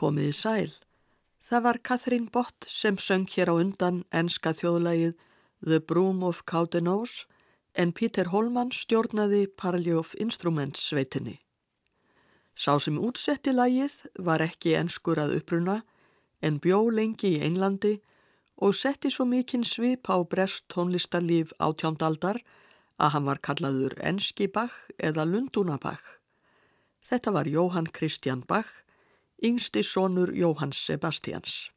Komiði sæl. Það var Catherine Bott sem söng hér á undan enska þjóðlægið The Broom of Cowdenose en Peter Holman stjórnaði Parley of Instruments sveitinni. Sá sem útsetti lægið var ekki enskur að uppruna en bjó lengi í Einlandi og setti svo mikinn svip á brest tónlistarlíf átjándaldar að hann var kallaður Enski Bach eða Lundunabach. Þetta var Jóhann Kristján Bach, yngsti sonur Jóhanns Sebastians.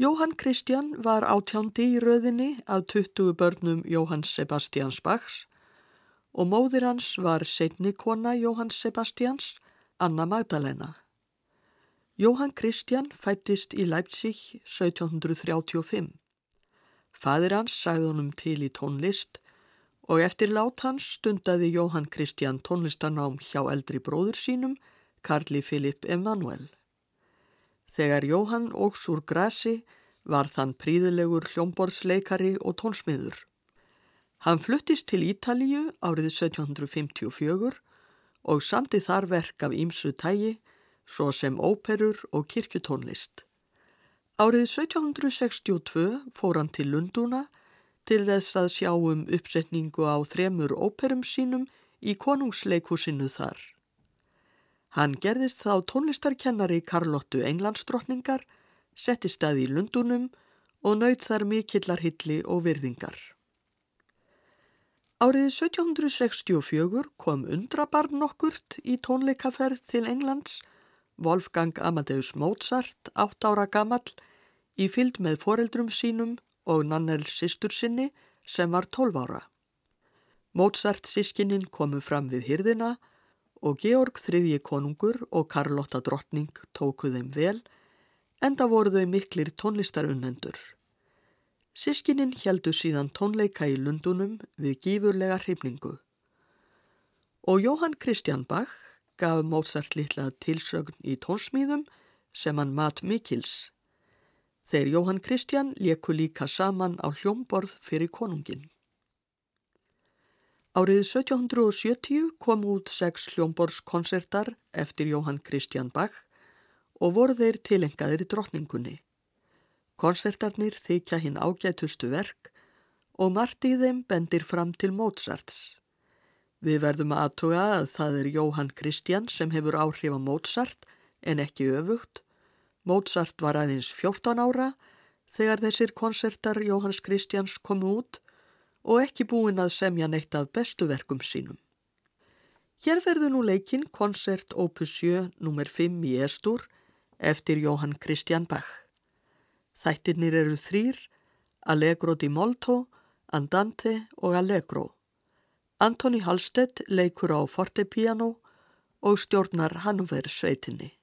Jóhann Kristján var átjándi í röðinni af 20 börnum Jóhanns Sebastians Bachs og móðir hans var setni kona Jóhanns Sebastians, Anna Magdalena. Jóhann Kristján fættist í Leipzig 1735. Fadir hans sagði honum til í tónlist og eftir lát hans stundaði Jóhann Kristján tónlistanám hjá eldri bróður sínum, Karli Filip Emanuel. Þegar Jóhann ógs úr grasi var þann príðilegur hljómborðsleikari og tónsmiður. Hann fluttist til Ítalíu árið 1754 og samti þar verk af ímsu tægi, svo sem óperur og kirkjutónlist. Árið 1762 fór hann til Lundúna til þess að sjá um uppsetningu á þremur óperum sínum í konungsleikúsinu þar. Hann gerðist þá tónlistarkennari Karlottu Englandsdrottningar, setti stað í Lundunum og naut þar mikillar hilli og virðingar. Árið 1764 kom undrabarn nokkurt í tónleikaferð til Englands, Wolfgang Amadeus Mozart, 8 ára gammal, í fylg með foreldrum sínum og Nannel sýstur sinni sem var 12 ára. Mozart sískininn komu fram við hyrðina og Georg þriðji konungur og Karlotta drottning tóku þeim vel, enda voru þau miklir tónlistarunnendur. Sískininn heldu síðan tónleika í Lundunum við gífurlega hrifningu. Og Jóhann Kristján Bach gaf Mozart litla tilsögn í tónsmíðum sem hann mat mikils. Þeir Jóhann Kristján leku líka saman á hljómborð fyrir konungin. Árið 1770 kom út sex hljómborðskonsertar eftir Jóhann Kristján Bach og voru þeir tilengaðir í drottningunni. Konsertarnir þykja hinn ágætustu verk og margt í þeim bendir fram til Mozarts. Við verðum að aðtuga að það er Jóhann Kristján sem hefur áhrif á Mozart en ekki öfugt. Mozart var aðeins 14 ára þegar þessir konsertar Jóhanns Kristjáns komu út og ekki búin að semja neitt af bestu verkum sínum. Hér verður nú leikinn koncert opus 7 nr. 5 í Estur eftir Jóhann Kristján Bach. Þættirnir eru þrýr, Allegro di Molto, Andante og Allegro. Antoni Hallstedt leikur á fortepiano og stjórnar Hannover sveitinni.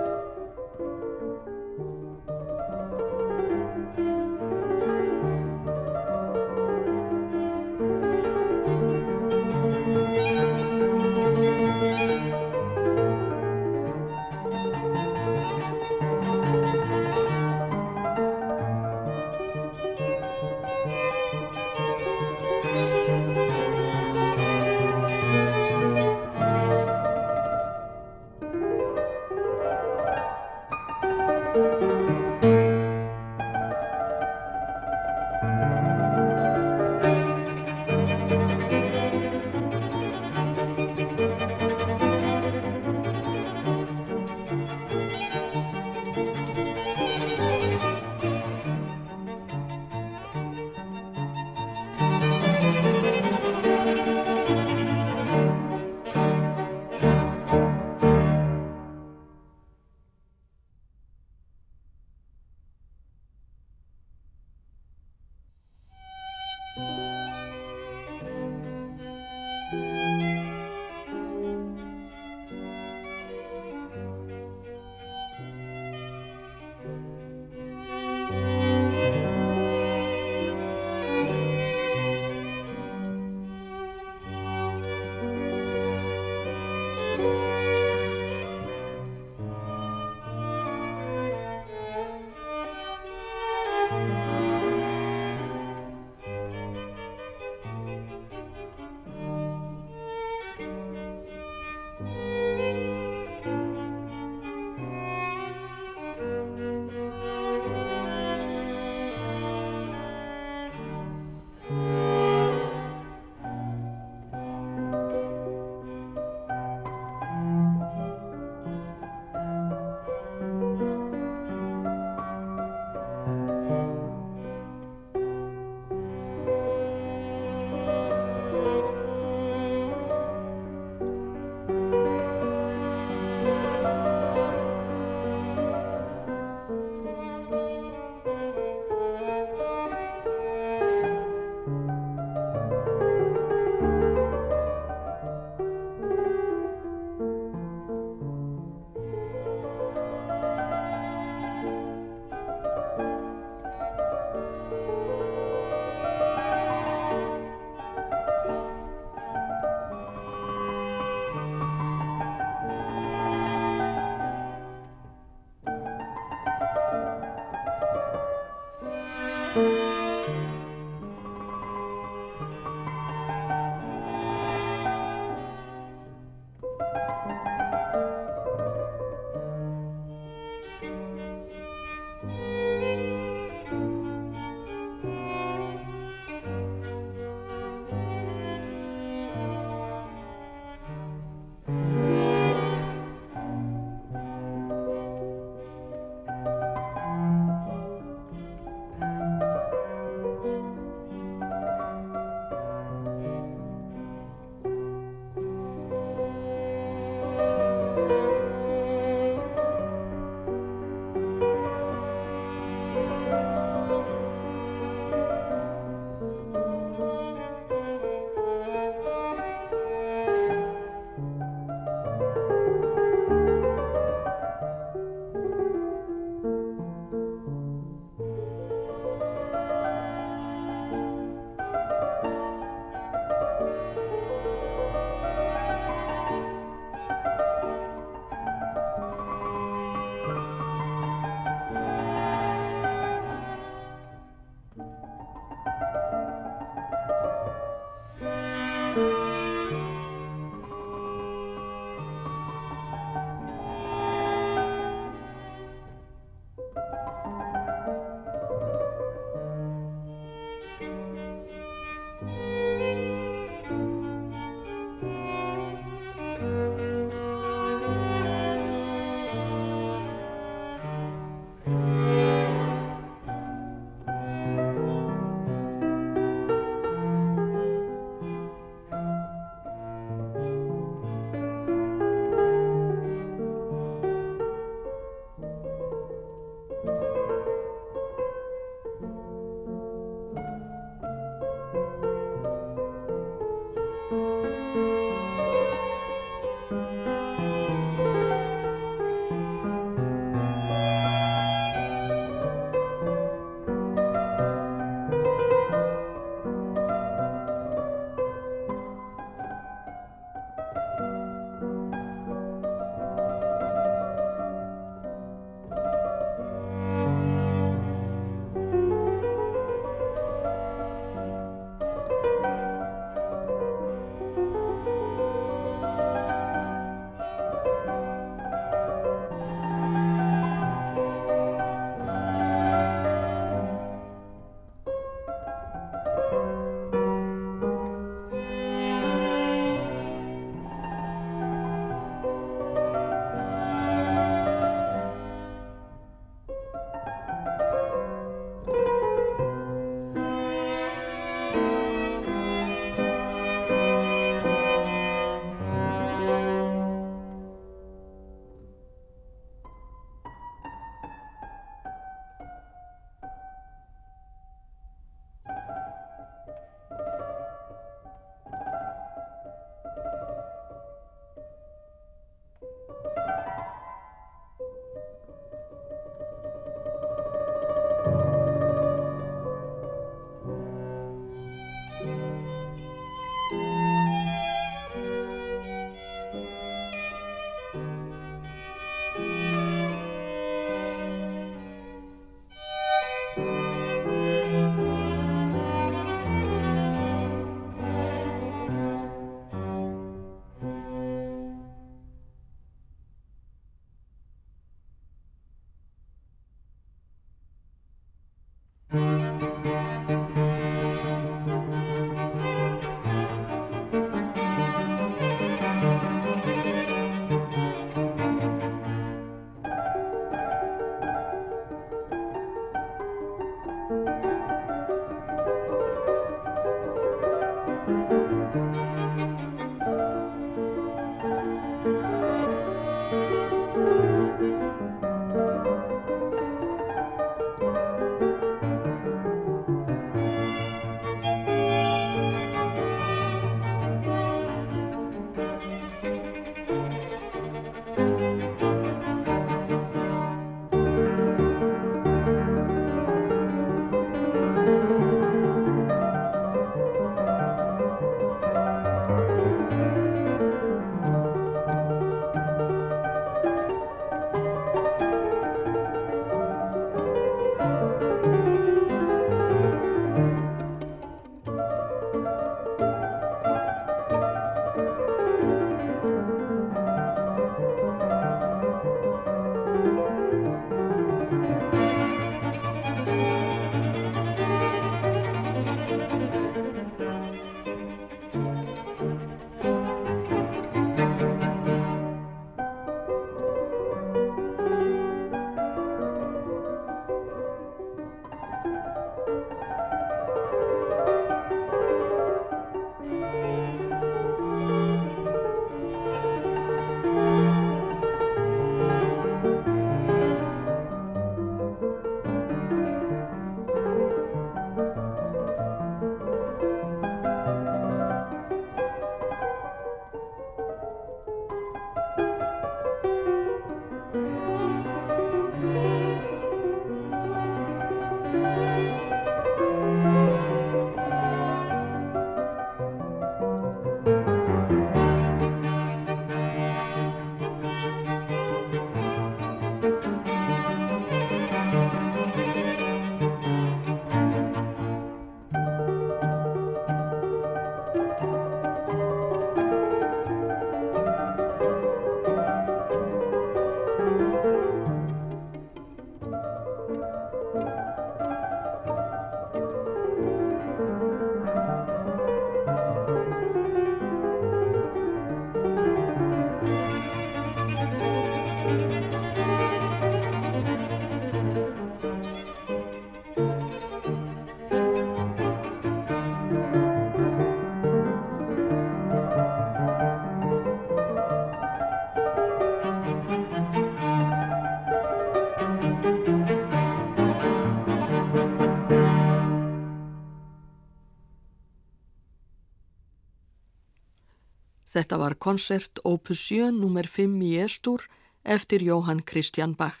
Þetta var koncert opus 7 nr. 5 í Estur eftir Jóhann Christian Bach.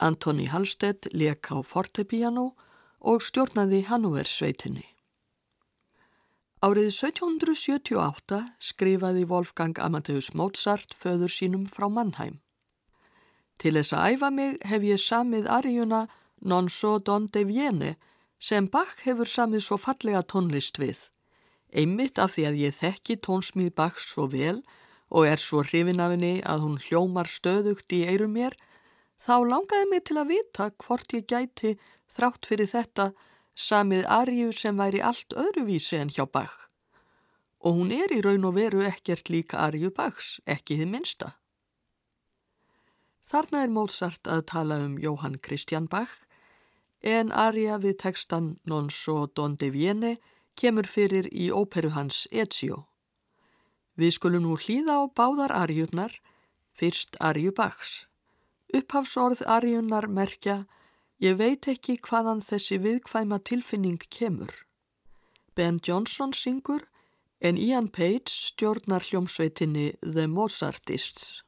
Antoni Hallstedt leik á fortepiano og stjórnaði Hannoversveitinni. Árið 1778 skrifaði Wolfgang Amadeus Mozart föður sínum frá Mannheim. Til þess að æfa mig hef ég samið arjuna Non so don de viene sem Bach hefur samið svo fallega tónlist við. Einmitt af því að ég þekki tónsmíð Bach svo vel og er svo hrifin af henni að hún hljómar stöðugt í eirum mér, þá langaði mig til að vita hvort ég gæti þrátt fyrir þetta samið arju sem væri allt öðruvísi en hjá Bach. Og hún er í raun og veru ekkert líka arju Bachs, ekki þið minsta. Þarna er Mozart að tala um Jóhann Christian Bach en aria við textan Non so donde viene kemur fyrir í óperu hans Ezio. Við skulum nú hlýða á báðar arjurnar, fyrst arju Bachs. Upphafsorð arjurnar merkja Ég veit ekki hvaðan þessi viðkvæma tilfinning kemur. Ben Johnson syngur en Ian Page stjórnar hljómsveitinni The Mozartists.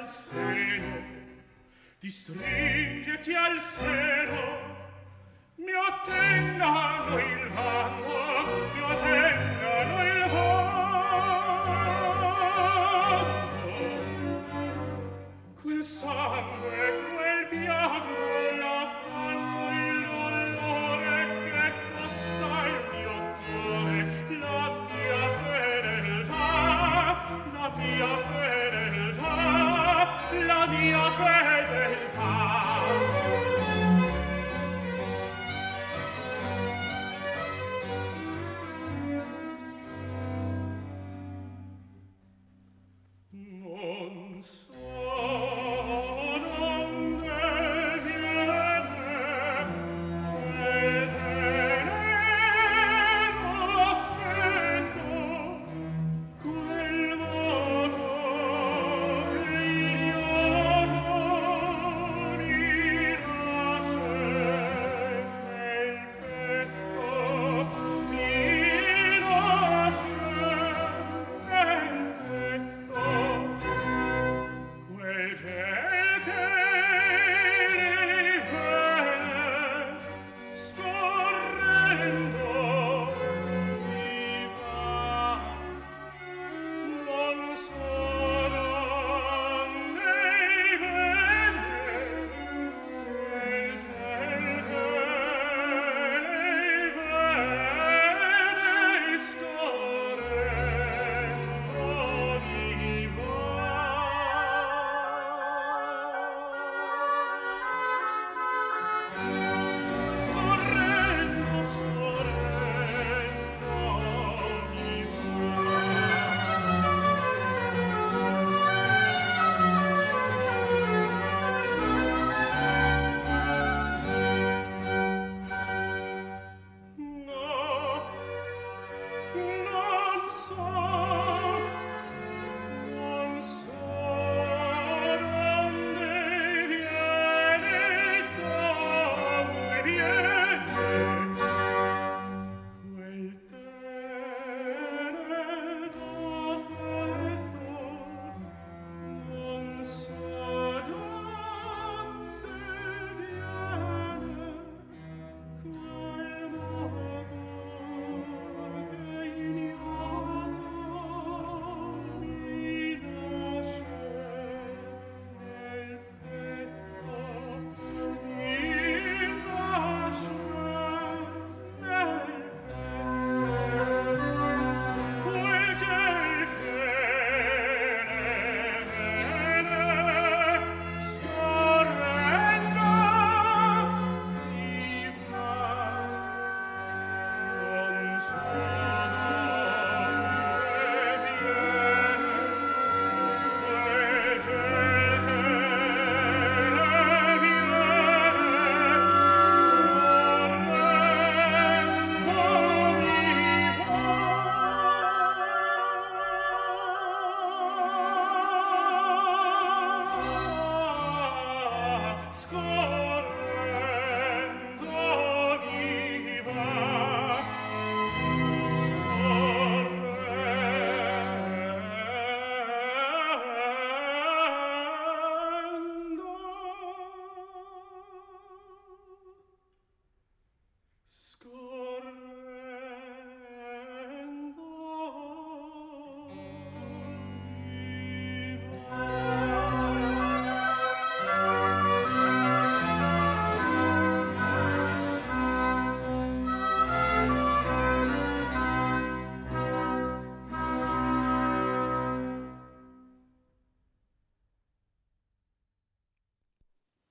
al.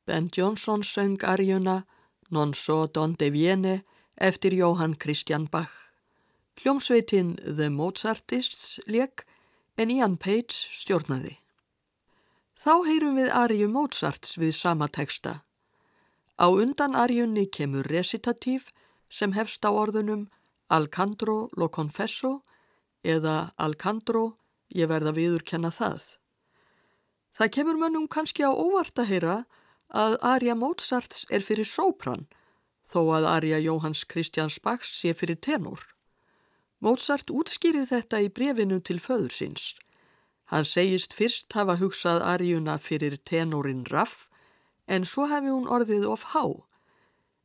Ben Johnson söng arjuna Non so donde viene eftir Jóhann Kristján Bach. Hljómsveitin The Mozartists leik en Ian Page stjórnaði. Þá heyrum við arju Mozarts við sama teksta. Á undan arjunni kemur resitatív sem hefst á orðunum Alcandro lo confesso eða Alcandro ég verða viðurkenna það. Það kemur mönnum kannski á óvart að heyra að Arja Mozarts er fyrir sópran þó að Arja Jóhanns Kristjáns Baks sé fyrir tenor. Mozart útskýrir þetta í brefinu til föðursins. Hann segist fyrst hafa hugsað Arjuna fyrir tenorin Raff en svo hefði hún orðið of há.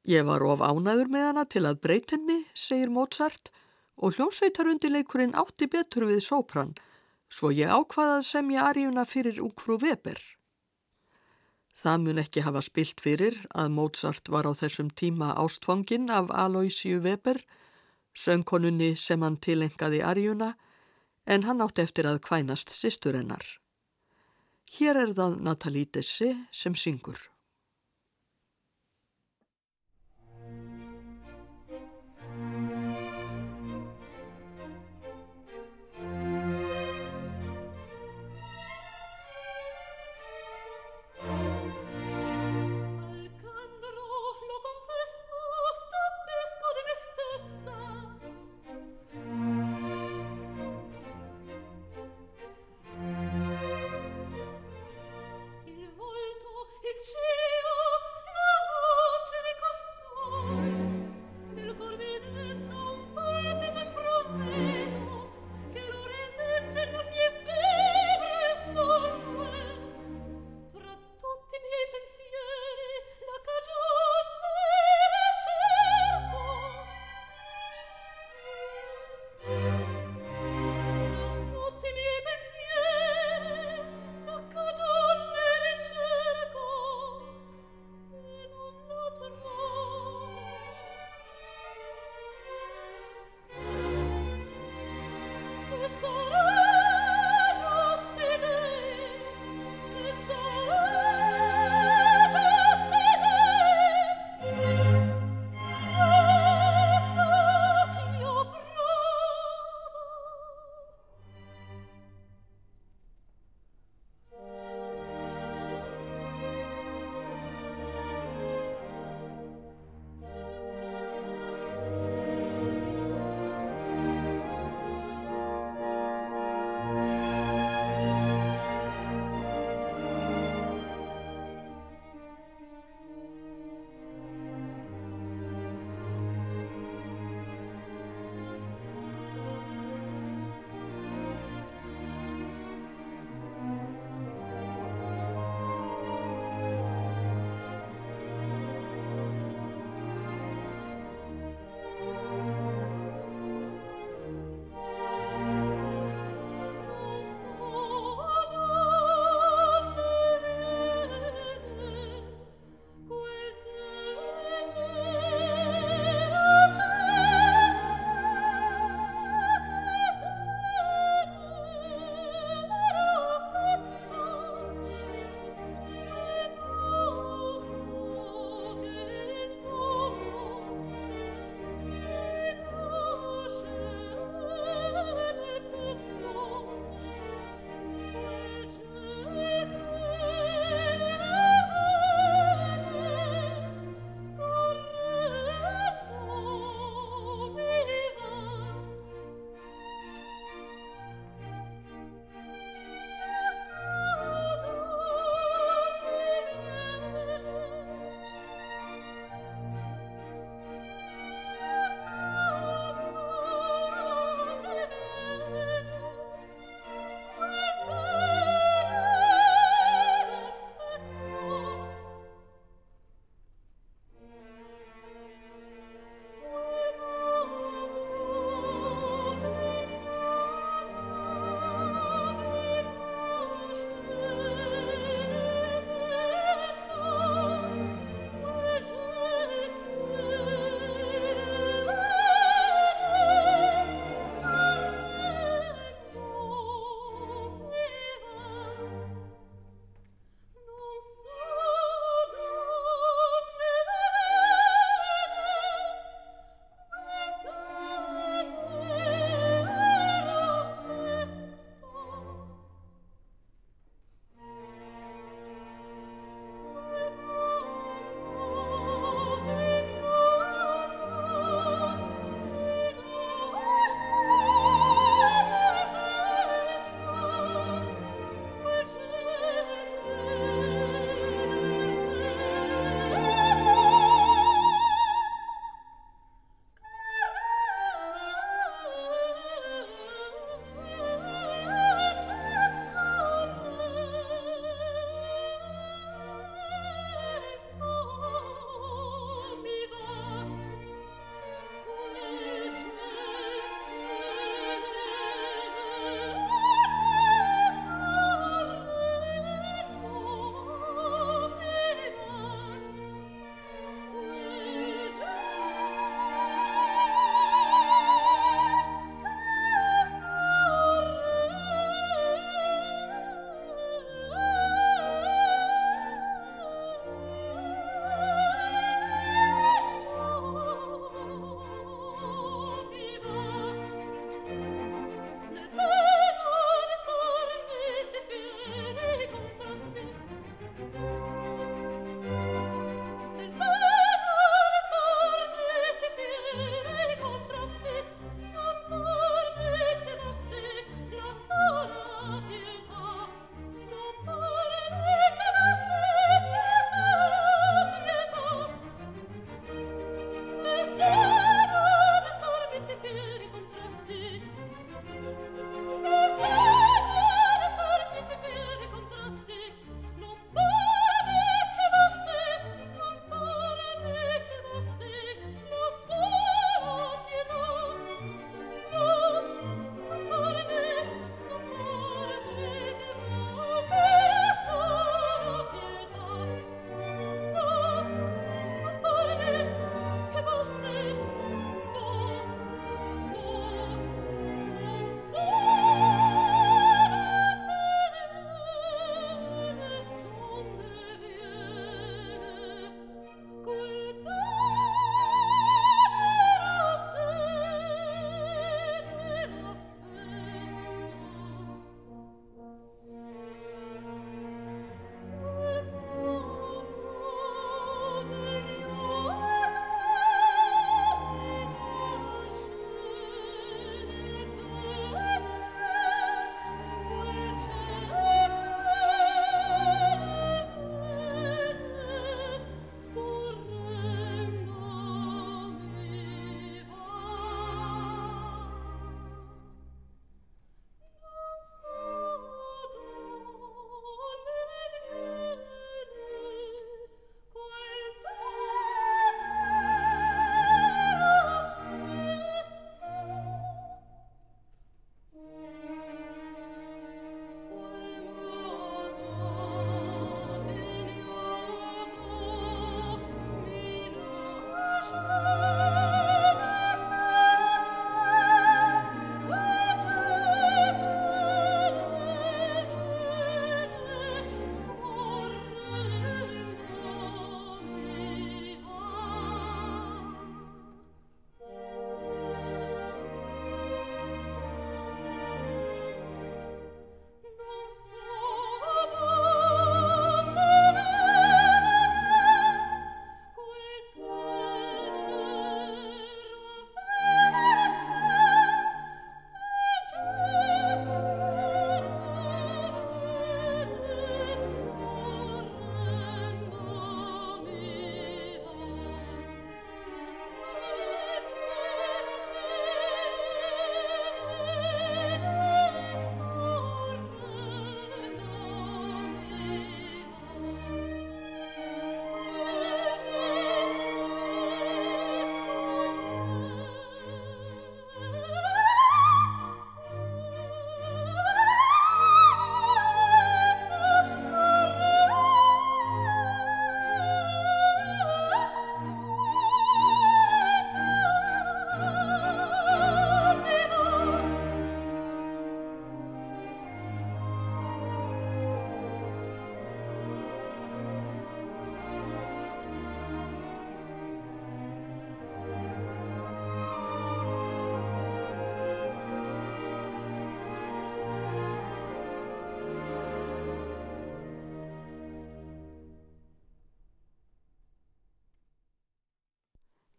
Ég var of ánaður með hana til að breytinni, segir Mozart og hljómsveitarundileikurinn átti betur við sópran svo ég ákvaðað sem ég Arjuna fyrir Ukru Weber. Það mun ekki hafa spilt fyrir að Mozart var á þessum tíma ástfangin af Aloysiu Weber, söngkonunni sem hann tilengaði arjuna, en hann átti eftir að kvænast sýsturennar. Hér er það Natalie Desse sem syngur.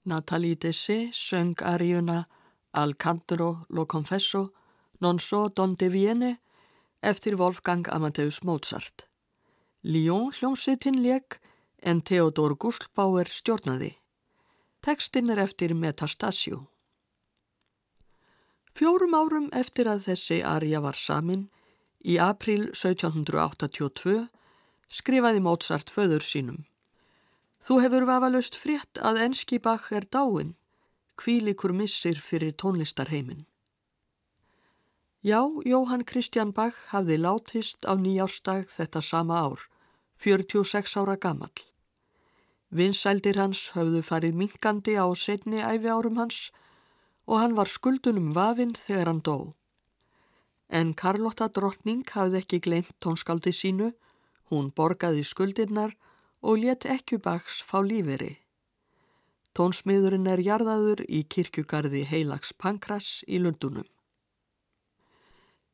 Nathalie Dessé söng aríuna Al Cantoro lo Confesso Non so donde viene eftir Wolfgang Amadeus Mozart. Lyon hljómsveitin leik en Theodor Gustlbauer stjórnaði. Tekstinn er eftir Metastasio. Fjórum árum eftir að þessi arja var samin, í april 1782, skrifaði Mozart föður sínum. Þú hefur vafalust frétt að enski Bach er dáin, kvílikur missir fyrir tónlistarheimin. Já, Jóhann Kristján Bach hafði látist á nýjástag þetta sama ár, 46 ára gammal. Vinsældir hans höfðu farið minkandi á setni æfi árum hans og hann var skuldunum vafinn þegar hann dó. En Karlotta drottning hafði ekki glemt tónskaldi sínu, hún borgaði skuldirnar og let ekki baks fá líferi. Tónsmiðurinn er jarðaður í kirkjugarði Heilags Pankras í Lundunum.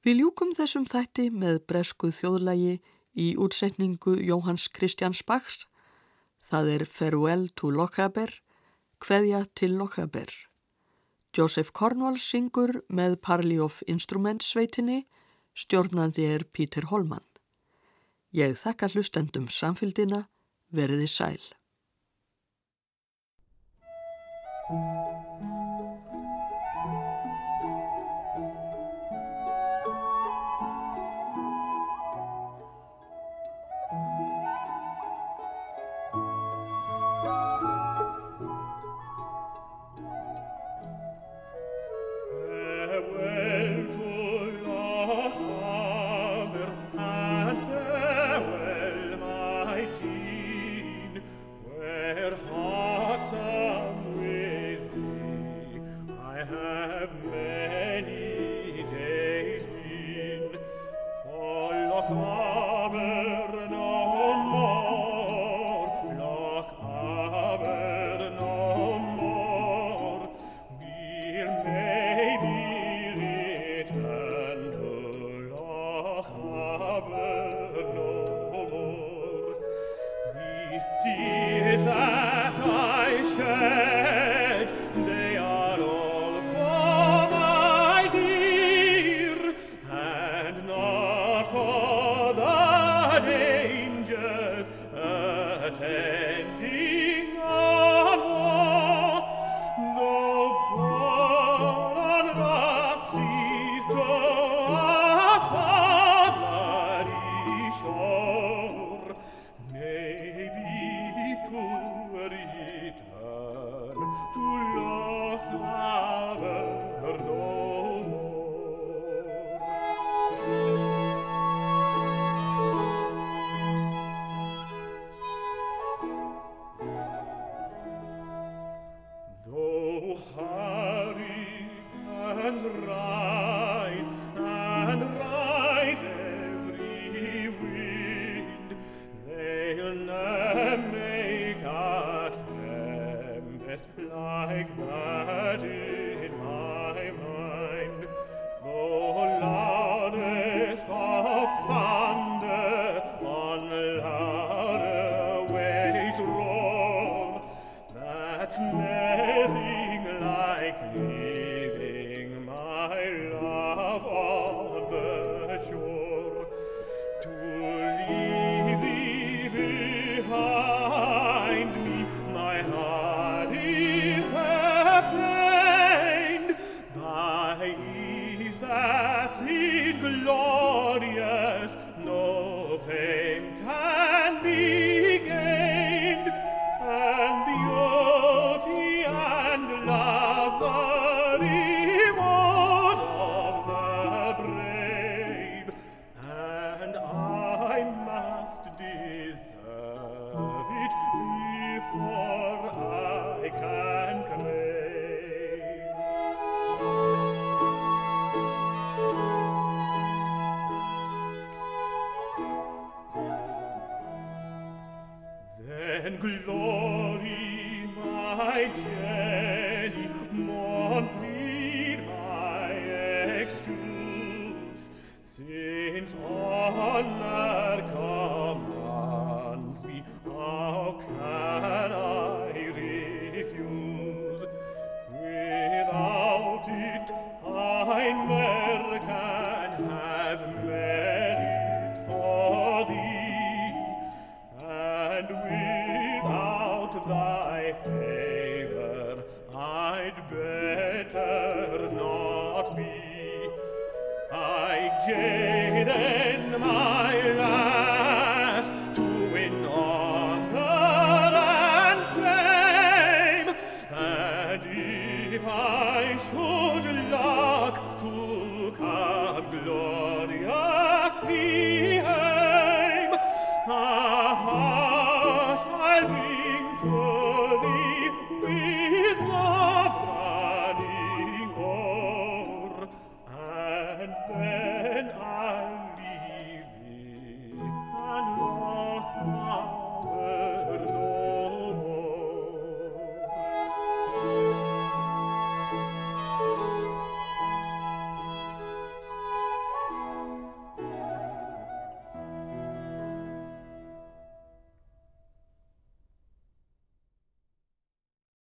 Við ljúkum þessum þætti með bresku þjóðlægi í útsetningu Jóhanns Kristjáns Bachs. Það er Farewell to Lochaber, Kveðja til Lochaber. Joseph Cornwall syngur með Parley of Instruments sveitinni, stjórnandi er Pítur Holman. Ég þakka hlustendum samfélgina, verði sæl. and glory my jenny mon plead my excuse. Since all